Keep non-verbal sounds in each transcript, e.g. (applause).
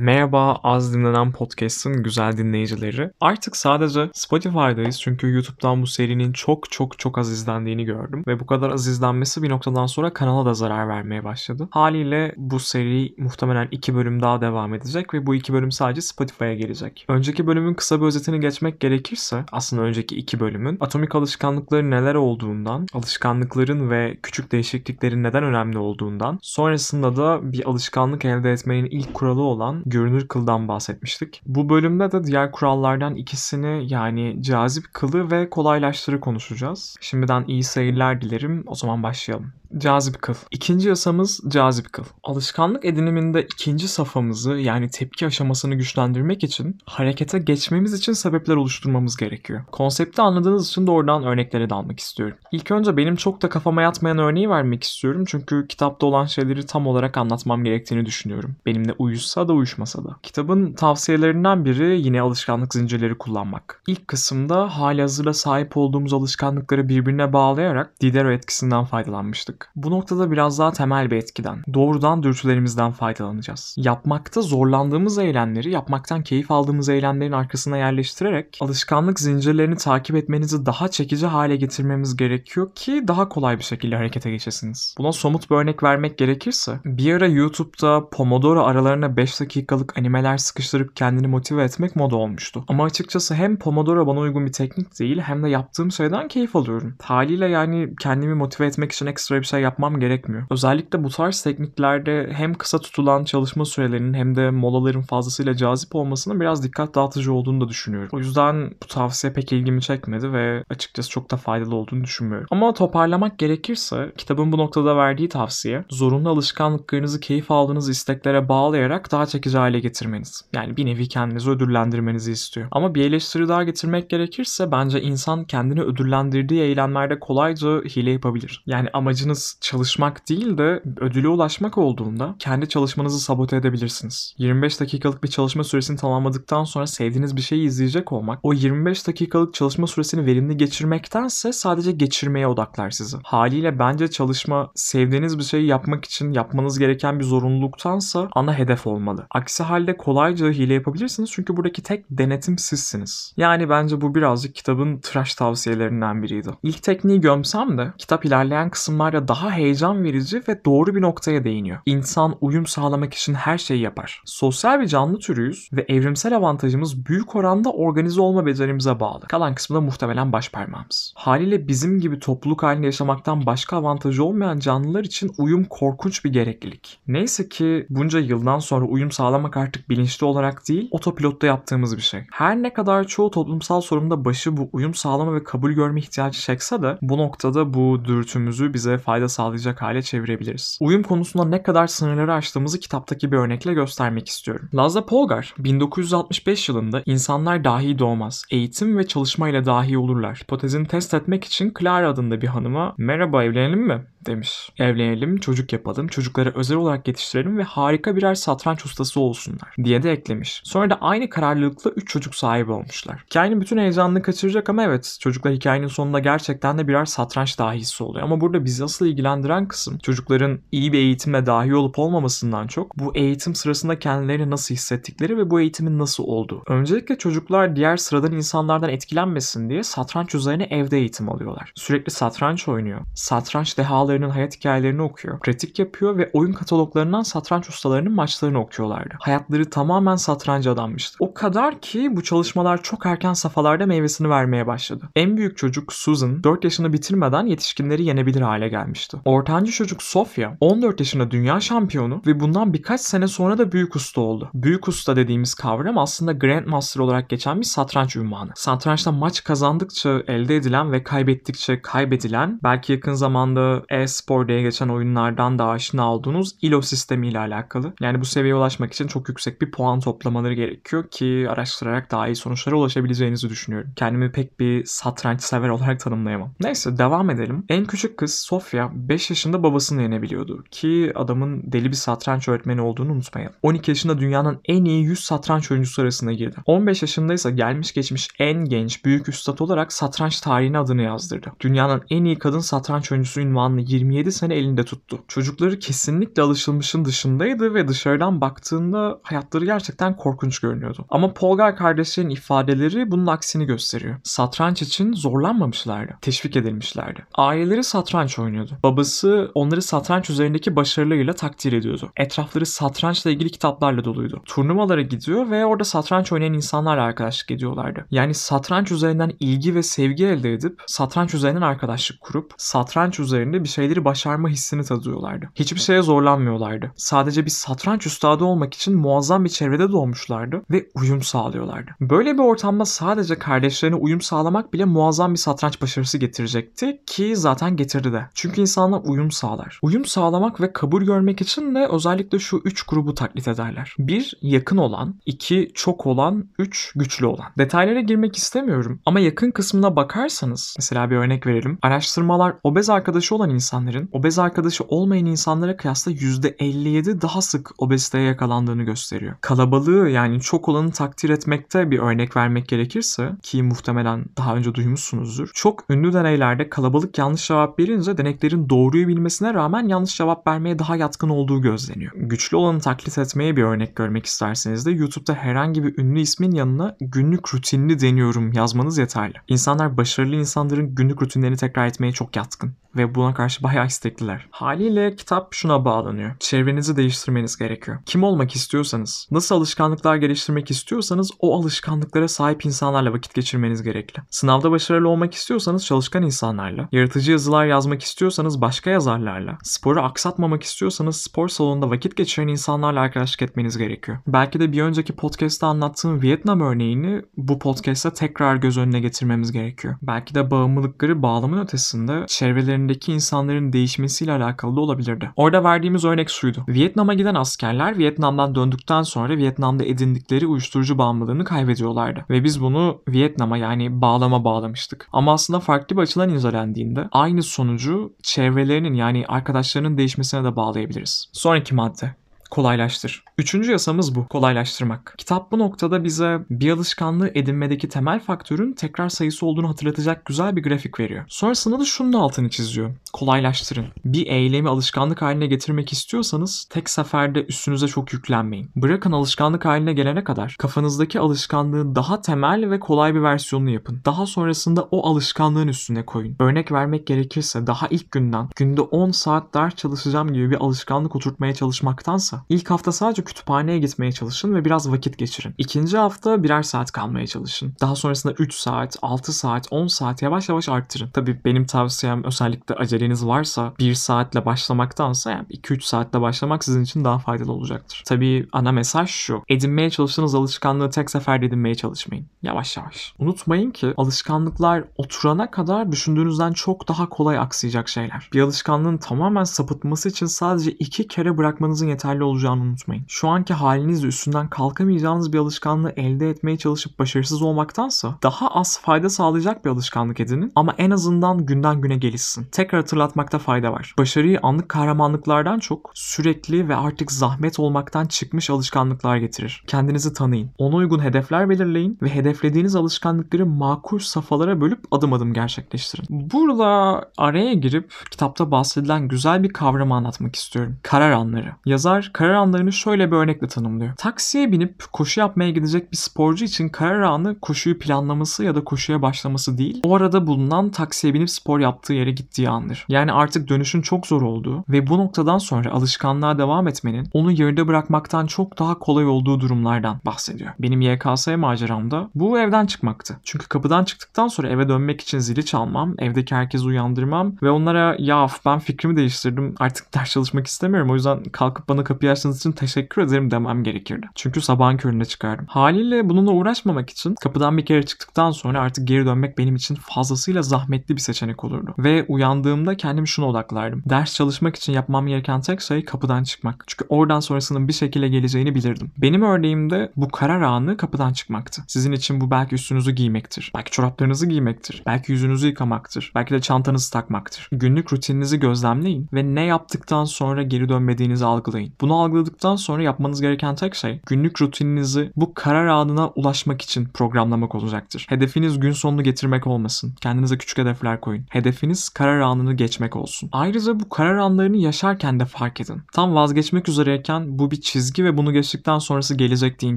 Merhaba az dinlenen podcast'ın güzel dinleyicileri. Artık sadece Spotify'dayız çünkü YouTube'dan bu serinin çok çok çok az izlendiğini gördüm. Ve bu kadar az izlenmesi bir noktadan sonra kanala da zarar vermeye başladı. Haliyle bu seri muhtemelen iki bölüm daha devam edecek ve bu iki bölüm sadece Spotify'a gelecek. Önceki bölümün kısa bir özetini geçmek gerekirse aslında önceki iki bölümün atomik alışkanlıkların neler olduğundan, alışkanlıkların ve küçük değişikliklerin neden önemli olduğundan, sonrasında da bir alışkanlık elde etmenin ilk kuralı olan görünür kıldan bahsetmiştik. Bu bölümde de diğer kurallardan ikisini yani cazip kılı ve kolaylaştırı konuşacağız. Şimdiden iyi seyirler dilerim. O zaman başlayalım. Cazip kıl. İkinci yasamız cazip kıl. Alışkanlık ediniminde ikinci safhamızı yani tepki aşamasını güçlendirmek için harekete geçmemiz için sebepler oluşturmamız gerekiyor. Konsepti anladığınız için doğrudan örneklere dalmak istiyorum. İlk önce benim çok da kafama yatmayan örneği vermek istiyorum çünkü kitapta olan şeyleri tam olarak anlatmam gerektiğini düşünüyorum. Benimle uyuşsa da uyuşmasa da. Kitabın tavsiyelerinden biri yine alışkanlık zincirleri kullanmak. İlk kısımda hali hazırda sahip olduğumuz alışkanlıkları birbirine bağlayarak Diderot etkisinden faydalanmıştık. Bu noktada biraz daha temel bir etkiden, doğrudan dürtülerimizden faydalanacağız. Yapmakta zorlandığımız eylemleri yapmaktan keyif aldığımız eylemlerin arkasına yerleştirerek alışkanlık zincirlerini takip etmenizi daha çekici hale getirmemiz gerekiyor ki daha kolay bir şekilde harekete geçesiniz. Buna somut bir örnek vermek gerekirse bir ara YouTube'da Pomodoro aralarına 5 dakikalık animeler sıkıştırıp kendini motive etmek moda olmuştu. Ama açıkçası hem Pomodoro bana uygun bir teknik değil hem de yaptığım şeyden keyif alıyorum. Haliyle yani kendimi motive etmek için ekstra bir şey yapmam gerekmiyor. Özellikle bu tarz tekniklerde hem kısa tutulan çalışma sürelerinin hem de molaların fazlasıyla cazip olmasının biraz dikkat dağıtıcı olduğunu da düşünüyorum. O yüzden bu tavsiye pek ilgimi çekmedi ve açıkçası çok da faydalı olduğunu düşünmüyorum. Ama toparlamak gerekirse kitabın bu noktada verdiği tavsiye zorunlu alışkanlıklarınızı keyif aldığınız isteklere bağlayarak daha çekici hale getirmeniz. Yani bir nevi kendinizi ödüllendirmenizi istiyor. Ama bir eleştiri daha getirmek gerekirse bence insan kendini ödüllendirdiği eylemlerde kolayca hile yapabilir. Yani amacınız çalışmak değil de ödüle ulaşmak olduğunda kendi çalışmanızı sabote edebilirsiniz. 25 dakikalık bir çalışma süresini tamamladıktan sonra sevdiğiniz bir şeyi izleyecek olmak o 25 dakikalık çalışma süresini verimli geçirmektense sadece geçirmeye odaklar sizi. Haliyle bence çalışma sevdiğiniz bir şeyi yapmak için yapmanız gereken bir zorunluluktansa ana hedef olmalı. Aksi halde kolayca hile yapabilirsiniz çünkü buradaki tek denetim sizsiniz. Yani bence bu birazcık kitabın tıraş tavsiyelerinden biriydi. İlk tekniği gömsem de kitap ilerleyen kısımlarda daha heyecan verici ve doğru bir noktaya değiniyor. İnsan uyum sağlamak için her şeyi yapar. Sosyal bir canlı türüyüz ve evrimsel avantajımız büyük oranda organize olma becerimize bağlı. Kalan kısmı da muhtemelen baş parmağımız. Haliyle bizim gibi topluluk halinde yaşamaktan başka avantajı olmayan canlılar için uyum korkunç bir gereklilik. Neyse ki bunca yıldan sonra uyum sağlamak artık bilinçli olarak değil, otopilotta yaptığımız bir şey. Her ne kadar çoğu toplumsal sorunda başı bu uyum sağlama ve kabul görme ihtiyacı çekse de bu noktada bu dürtümüzü bize fayda sağlayacak hale çevirebiliriz. Uyum konusunda ne kadar sınırları aştığımızı kitaptaki bir örnekle göstermek istiyorum. Lazda Polgar 1965 yılında insanlar dahi doğmaz, eğitim ve çalışmayla dahi olurlar. Hipotezini test etmek için Clara adında bir hanıma merhaba evlenelim mi? Demiş. Evlenelim, çocuk yapalım, çocukları özel olarak yetiştirelim ve harika birer satranç ustası olsunlar diye de eklemiş. Sonra da aynı kararlılıkla 3 çocuk sahibi olmuşlar. Hikayenin bütün heyecanını kaçıracak ama evet çocuklar hikayenin sonunda gerçekten de birer satranç dahisi oluyor. Ama burada bizi asıl ilgilendiren kısım çocukların iyi bir eğitimle dahi olup olmamasından çok bu eğitim sırasında kendilerini nasıl hissettikleri ve bu eğitimin nasıl olduğu. Öncelikle çocuklar diğer sıradan insanlardan etkilenmesin diye satranç üzerine evde eğitim alıyorlar. Sürekli satranç oynuyor. Satranç dehaları ustalarının hayat hikayelerini okuyor. Pratik yapıyor ve oyun kataloglarından satranç ustalarının maçlarını okuyorlardı. Hayatları tamamen satrancı adanmıştı. O kadar ki bu çalışmalar çok erken safhalarda meyvesini vermeye başladı. En büyük çocuk Susan 4 yaşını bitirmeden yetişkinleri yenebilir hale gelmişti. Ortancı çocuk Sofia 14 yaşında dünya şampiyonu ve bundan birkaç sene sonra da büyük usta oldu. Büyük usta dediğimiz kavram aslında Grandmaster olarak geçen bir satranç ünvanı. Satrançta maç kazandıkça elde edilen ve kaybettikçe kaybedilen belki yakın zamanda e-spor diye geçen oyunlardan da aşina olduğunuz ILO sistemiyle alakalı. Yani bu seviyeye ulaşmak için çok yüksek bir puan toplamaları gerekiyor ki araştırarak daha iyi sonuçlara ulaşabileceğinizi düşünüyorum. Kendimi pek bir satranç sever olarak tanımlayamam. Neyse devam edelim. En küçük kız Sofia 5 yaşında babasını yenebiliyordu ki adamın deli bir satranç öğretmeni olduğunu unutmayalım. 12 yaşında dünyanın en iyi 100 satranç oyuncusu arasına girdi. 15 yaşındaysa gelmiş geçmiş en genç büyük üstad olarak satranç tarihine adını yazdırdı. Dünyanın en iyi kadın satranç oyuncusu ünvanını 27 sene elinde tuttu. Çocukları kesinlikle alışılmışın dışındaydı ve dışarıdan baktığında hayatları gerçekten korkunç görünüyordu. Ama Polgar kardeşlerin ifadeleri bunun aksini gösteriyor. Satranç için zorlanmamışlardı. Teşvik edilmişlerdi. Aileleri satranç oynuyordu. Babası onları satranç üzerindeki başarılarıyla takdir ediyordu. Etrafları satrançla ilgili kitaplarla doluydu. Turnuvalara gidiyor ve orada satranç oynayan insanlarla arkadaşlık ediyorlardı. Yani satranç üzerinden ilgi ve sevgi elde edip satranç üzerinden arkadaşlık kurup satranç üzerinde bir şeyleri başarma hissini tadıyorlardı. Hiçbir şeye zorlanmıyorlardı. Sadece bir satranç üstadı olmak için muazzam bir çevrede doğmuşlardı ve uyum sağlıyorlardı. Böyle bir ortamda sadece kardeşlerine uyum sağlamak bile muazzam bir satranç başarısı getirecekti ki zaten getirdi de. Çünkü insanlar uyum sağlar. Uyum sağlamak ve kabul görmek için de özellikle şu üç grubu taklit ederler. Bir, yakın olan. iki çok olan. Üç, güçlü olan. Detaylara girmek istemiyorum ama yakın kısmına bakarsanız, mesela bir örnek verelim. Araştırmalar obez arkadaşı olan insanların obez arkadaşı olmayan insanlara kıyasla %57 daha sık obeziteye yakalandığını gösteriyor. Kalabalığı yani çok olanı takdir etmekte bir örnek vermek gerekirse ki muhtemelen daha önce duymuşsunuzdur. Çok ünlü deneylerde kalabalık yanlış cevap verince deneklerin doğruyu bilmesine rağmen yanlış cevap vermeye daha yatkın olduğu gözleniyor. Güçlü olanı taklit etmeye bir örnek görmek isterseniz de YouTube'da herhangi bir ünlü ismin yanına günlük rutinini deniyorum yazmanız yeterli. İnsanlar başarılı insanların günlük rutinlerini tekrar etmeye çok yatkın ve buna karşı bayağı istekliler. Haliyle kitap şuna bağlanıyor. Çevrenizi değiştirmeniz gerekiyor. Kim olmak istiyorsanız, nasıl alışkanlıklar geliştirmek istiyorsanız o alışkanlıklara sahip insanlarla vakit geçirmeniz gerekli. Sınavda başarılı olmak istiyorsanız çalışkan insanlarla, yaratıcı yazılar yazmak istiyorsanız başka yazarlarla, sporu aksatmamak istiyorsanız spor salonunda vakit geçiren insanlarla arkadaşlık etmeniz gerekiyor. Belki de bir önceki podcast'ta anlattığım Vietnam örneğini bu podcast'ta tekrar göz önüne getirmemiz gerekiyor. Belki de bağımlılıkları bağlamın ötesinde çevrelerindeki insanların değişmesiyle alakalı da olabilirdi. Orada verdiğimiz örnek şuydu. Vietnam'a giden askerler Vietnam'dan döndükten sonra Vietnam'da edindikleri uyuşturucu bağımlılığını kaybediyorlardı. Ve biz bunu Vietnam'a yani bağlama bağlamıştık. Ama aslında farklı bir açıdan incelendiğinde aynı sonucu çevrelerinin yani arkadaşlarının değişmesine de bağlayabiliriz. Sonraki madde kolaylaştır. Üçüncü yasamız bu. Kolaylaştırmak. Kitap bu noktada bize bir alışkanlığı edinmedeki temel faktörün tekrar sayısı olduğunu hatırlatacak güzel bir grafik veriyor. Sonrasında da şunun altını çiziyor. Kolaylaştırın. Bir eylemi alışkanlık haline getirmek istiyorsanız tek seferde üstünüze çok yüklenmeyin. Bırakın alışkanlık haline gelene kadar kafanızdaki alışkanlığın daha temel ve kolay bir versiyonunu yapın. Daha sonrasında o alışkanlığın üstüne koyun. Örnek vermek gerekirse daha ilk günden günde 10 saat ders çalışacağım gibi bir alışkanlık oturtmaya çalışmaktansa ilk hafta sadece kütüphaneye gitmeye çalışın ve biraz vakit geçirin. İkinci hafta birer saat kalmaya çalışın. Daha sonrasında 3 saat, 6 saat, 10 saat yavaş yavaş arttırın. Tabii benim tavsiyem özellikle aceleniz varsa 1 saatle başlamaktansa yani 2-3 saatle başlamak sizin için daha faydalı olacaktır. Tabii ana mesaj şu. Edinmeye çalıştığınız alışkanlığı tek seferde edinmeye çalışmayın. Yavaş yavaş. Unutmayın ki alışkanlıklar oturana kadar düşündüğünüzden çok daha kolay aksayacak şeyler. Bir alışkanlığın tamamen sapıtması için sadece iki kere bırakmanızın yeterli olacağını unutmayın. Şu anki halinizle üstünden kalkamayacağınız bir alışkanlığı elde etmeye çalışıp başarısız olmaktansa daha az fayda sağlayacak bir alışkanlık edinin ama en azından günden güne gelişsin. Tekrar hatırlatmakta fayda var. Başarıyı anlık kahramanlıklardan çok sürekli ve artık zahmet olmaktan çıkmış alışkanlıklar getirir. Kendinizi tanıyın. Ona uygun hedefler belirleyin ve hedeflediğiniz alışkanlıkları makul safhalara bölüp adım adım gerçekleştirin. Burada araya girip kitapta bahsedilen güzel bir kavramı anlatmak istiyorum. Karar anları. Yazar karar anlarını şöyle bir örnekle tanımlıyor. Taksiye binip koşu yapmaya gidecek bir sporcu için karar anı koşuyu planlaması ya da koşuya başlaması değil, o arada bulunan taksiye binip spor yaptığı yere gittiği andır. Yani artık dönüşün çok zor olduğu ve bu noktadan sonra alışkanlığa devam etmenin onu yarıda bırakmaktan çok daha kolay olduğu durumlardan bahsediyor. Benim YKS maceramda bu evden çıkmaktı. Çünkü kapıdan çıktıktan sonra eve dönmek için zili çalmam, evdeki herkesi uyandırmam ve onlara ya ben fikrimi değiştirdim artık (laughs) ders çalışmak istemiyorum o yüzden kalkıp bana kapıyı açtığınız için teşekkür ederim demem gerekirdi. Çünkü sabahın köründe çıkardım. Haliyle bununla uğraşmamak için kapıdan bir kere çıktıktan sonra artık geri dönmek benim için fazlasıyla zahmetli bir seçenek olurdu. Ve uyandığımda kendim şuna odaklardım. Ders çalışmak için yapmam gereken tek şey kapıdan çıkmak. Çünkü oradan sonrasının bir şekilde geleceğini bilirdim. Benim örneğimde bu karar anı kapıdan çıkmaktı. Sizin için bu belki üstünüzü giymektir. Belki çoraplarınızı giymektir. Belki yüzünüzü yıkamaktır. Belki de çantanızı takmaktır. Günlük rutininizi gözlemleyin ve ne yaptıktan sonra geri dönmediğinizi algılayın. Bunu Bunu algıladıktan sonra yapmanız gereken tek şey günlük rutininizi bu karar anına ulaşmak için programlamak olacaktır. Hedefiniz gün sonunu getirmek olmasın. Kendinize küçük hedefler koyun. Hedefiniz karar anını geçmek olsun. Ayrıca bu karar anlarını yaşarken de fark edin. Tam vazgeçmek üzereyken bu bir çizgi ve bunu geçtikten sonrası gelecek deyin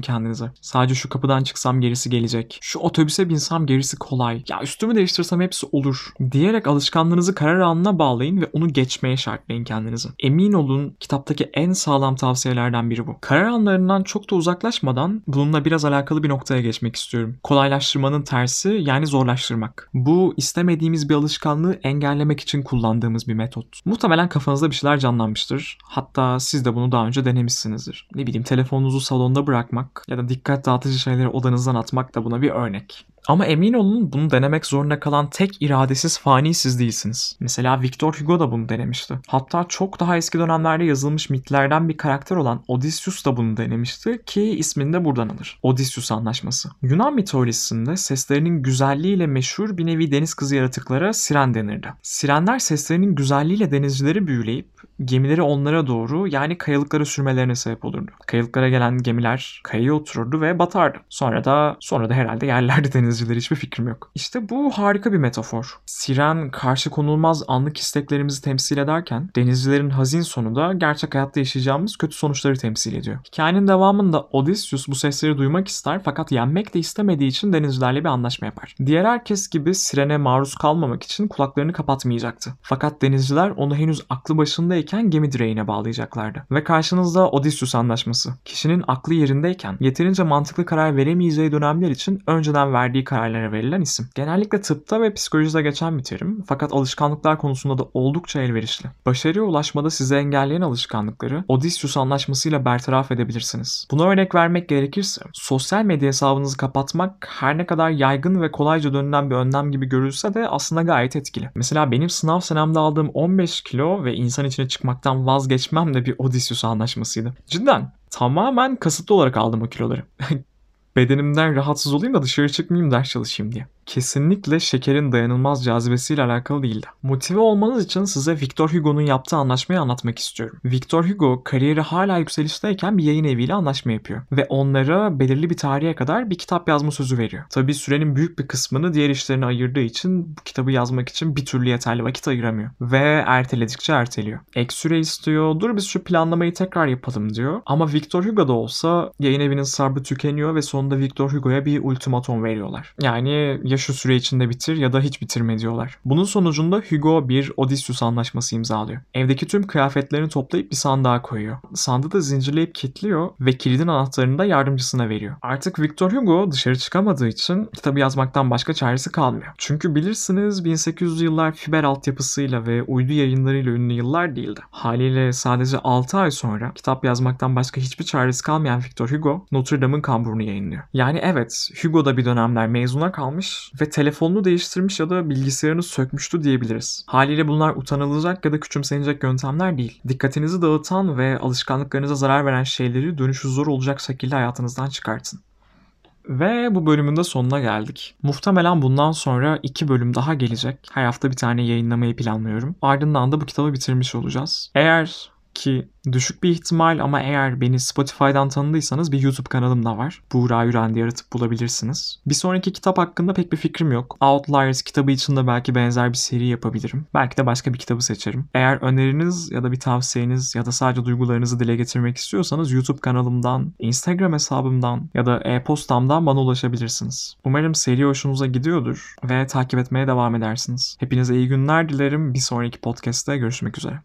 kendinize. Sadece şu kapıdan çıksam gerisi gelecek. Şu otobüse binsem gerisi kolay. Ya üstümü değiştirsem hepsi olur. Diyerek alışkanlığınızı karar anına bağlayın ve onu geçmeye şartlayın kendinizi. Emin olun kitaptaki en sağlam tavsiyelerden biri bu. Karar anlarından çok da uzaklaşmadan bununla biraz alakalı bir noktaya geçmek istiyorum. Kolaylaştırmanın tersi yani zorlaştırmak. Bu istemediğimiz bir alışkanlığı engellemek için kullandığımız bir metot. Muhtemelen kafanızda bir şeyler canlanmıştır. Hatta siz de bunu daha önce denemişsinizdir. Ne bileyim telefonunuzu salonda bırakmak ya da dikkat dağıtıcı şeyleri odanızdan atmak da buna bir örnek. Ama emin olun bunu denemek zorunda kalan tek iradesiz fani siz değilsiniz. Mesela Victor Hugo da bunu denemişti. Hatta çok daha eski dönemlerde yazılmış mitlerden bir karakter olan Odysseus da bunu denemişti ki ismini de buradan alır. Odysseus Anlaşması. Yunan mitolojisinde seslerinin güzelliğiyle meşhur bir nevi deniz kızı yaratıklara siren denirdi. Sirenler seslerinin güzelliğiyle denizcileri büyüleyip gemileri onlara doğru yani kayalıklara sürmelerine sebep olurdu. Kayalıklara gelen gemiler kayaya otururdu ve batardı. Sonra da sonra da herhalde yerlerde denizciler hiçbir fikrim yok. İşte bu harika bir metafor. Siren karşı konulmaz anlık isteklerimizi temsil ederken denizcilerin hazin sonu da gerçek hayatta yaşayacağımız kötü sonuçları temsil ediyor. Hikayenin devamında Odysseus bu sesleri duymak ister fakat yenmek de istemediği için denizcilerle bir anlaşma yapar. Diğer herkes gibi sirene maruz kalmamak için kulaklarını kapatmayacaktı. Fakat denizciler onu henüz aklı başındayken gemi direğine bağlayacaklardı. Ve karşınızda Odysseus anlaşması. Kişinin aklı yerindeyken yeterince mantıklı karar veremeyeceği dönemler için önceden verdiği kararlara verilen isim. Genellikle tıpta ve psikolojide geçen bir terim fakat alışkanlıklar konusunda da oldukça elverişli. Başarıya ulaşmada sizi engelleyen alışkanlıkları Odysseus anlaşmasıyla bertaraf edebilirsiniz. Buna örnek vermek gerekirse sosyal medya hesabınızı kapatmak her ne kadar yaygın ve kolayca dönülen bir önlem gibi görülse de aslında gayet etkili. Mesela benim sınav senemde aldığım 15 kilo ve insan içine çıkmaktan vazgeçmem de bir Odysseus anlaşmasıydı. Cidden tamamen kasıtlı olarak aldım o kiloları. (laughs) Bedenimden rahatsız olayım da dışarı çıkmayayım ders çalışayım diye kesinlikle şekerin dayanılmaz cazibesiyle alakalı değildi. Motive olmanız için size Victor Hugo'nun yaptığı anlaşmayı anlatmak istiyorum. Victor Hugo kariyeri hala yükselişteyken bir yayın eviyle anlaşma yapıyor ve onlara belirli bir tarihe kadar bir kitap yazma sözü veriyor. Tabi sürenin büyük bir kısmını diğer işlerine ayırdığı için bu kitabı yazmak için bir türlü yeterli vakit ayıramıyor ve erteledikçe erteliyor. Ek süre istiyor, dur biz şu planlamayı tekrar yapalım diyor. Ama Victor Hugo'da olsa yayın evinin sabrı tükeniyor ve sonunda Victor Hugo'ya bir ultimatum veriyorlar. Yani ya şu süre içinde bitir ya da hiç bitirme diyorlar. Bunun sonucunda Hugo bir Odysseus anlaşması imzalıyor. Evdeki tüm kıyafetlerini toplayıp bir sandığa koyuyor. Sandığı da zincirleyip kilitliyor ve kilidin anahtarını da yardımcısına veriyor. Artık Victor Hugo dışarı çıkamadığı için kitabı yazmaktan başka çaresi kalmıyor. Çünkü bilirsiniz 1800'lü yıllar fiber altyapısıyla ve uydu yayınlarıyla ünlü yıllar değildi. Haliyle sadece 6 ay sonra kitap yazmaktan başka hiçbir çaresi kalmayan Victor Hugo Notre Dame'ın kamburunu yayınlıyor. Yani evet Hugo da bir dönemler mezuna kalmış ve telefonunu değiştirmiş ya da bilgisayarını sökmüştü diyebiliriz. Haliyle bunlar utanılacak ya da küçümsenecek yöntemler değil. Dikkatinizi dağıtan ve alışkanlıklarınıza zarar veren şeyleri dönüşü zor olacak şekilde hayatınızdan çıkartın. Ve bu bölümün de sonuna geldik. Muhtemelen bundan sonra iki bölüm daha gelecek. Her hafta bir tane yayınlamayı planlıyorum. Ardından da bu kitabı bitirmiş olacağız. Eğer ki düşük bir ihtimal ama eğer beni Spotify'dan tanıdıysanız bir YouTube kanalım da var. Buğra Yüren diye aratıp bulabilirsiniz. Bir sonraki kitap hakkında pek bir fikrim yok. Outliers kitabı için de belki benzer bir seri yapabilirim. Belki de başka bir kitabı seçerim. Eğer öneriniz ya da bir tavsiyeniz ya da sadece duygularınızı dile getirmek istiyorsanız YouTube kanalımdan, Instagram hesabımdan ya da e-postamdan bana ulaşabilirsiniz. Umarım seri hoşunuza gidiyordur ve takip etmeye devam edersiniz. Hepinize iyi günler dilerim. Bir sonraki podcast'te görüşmek üzere.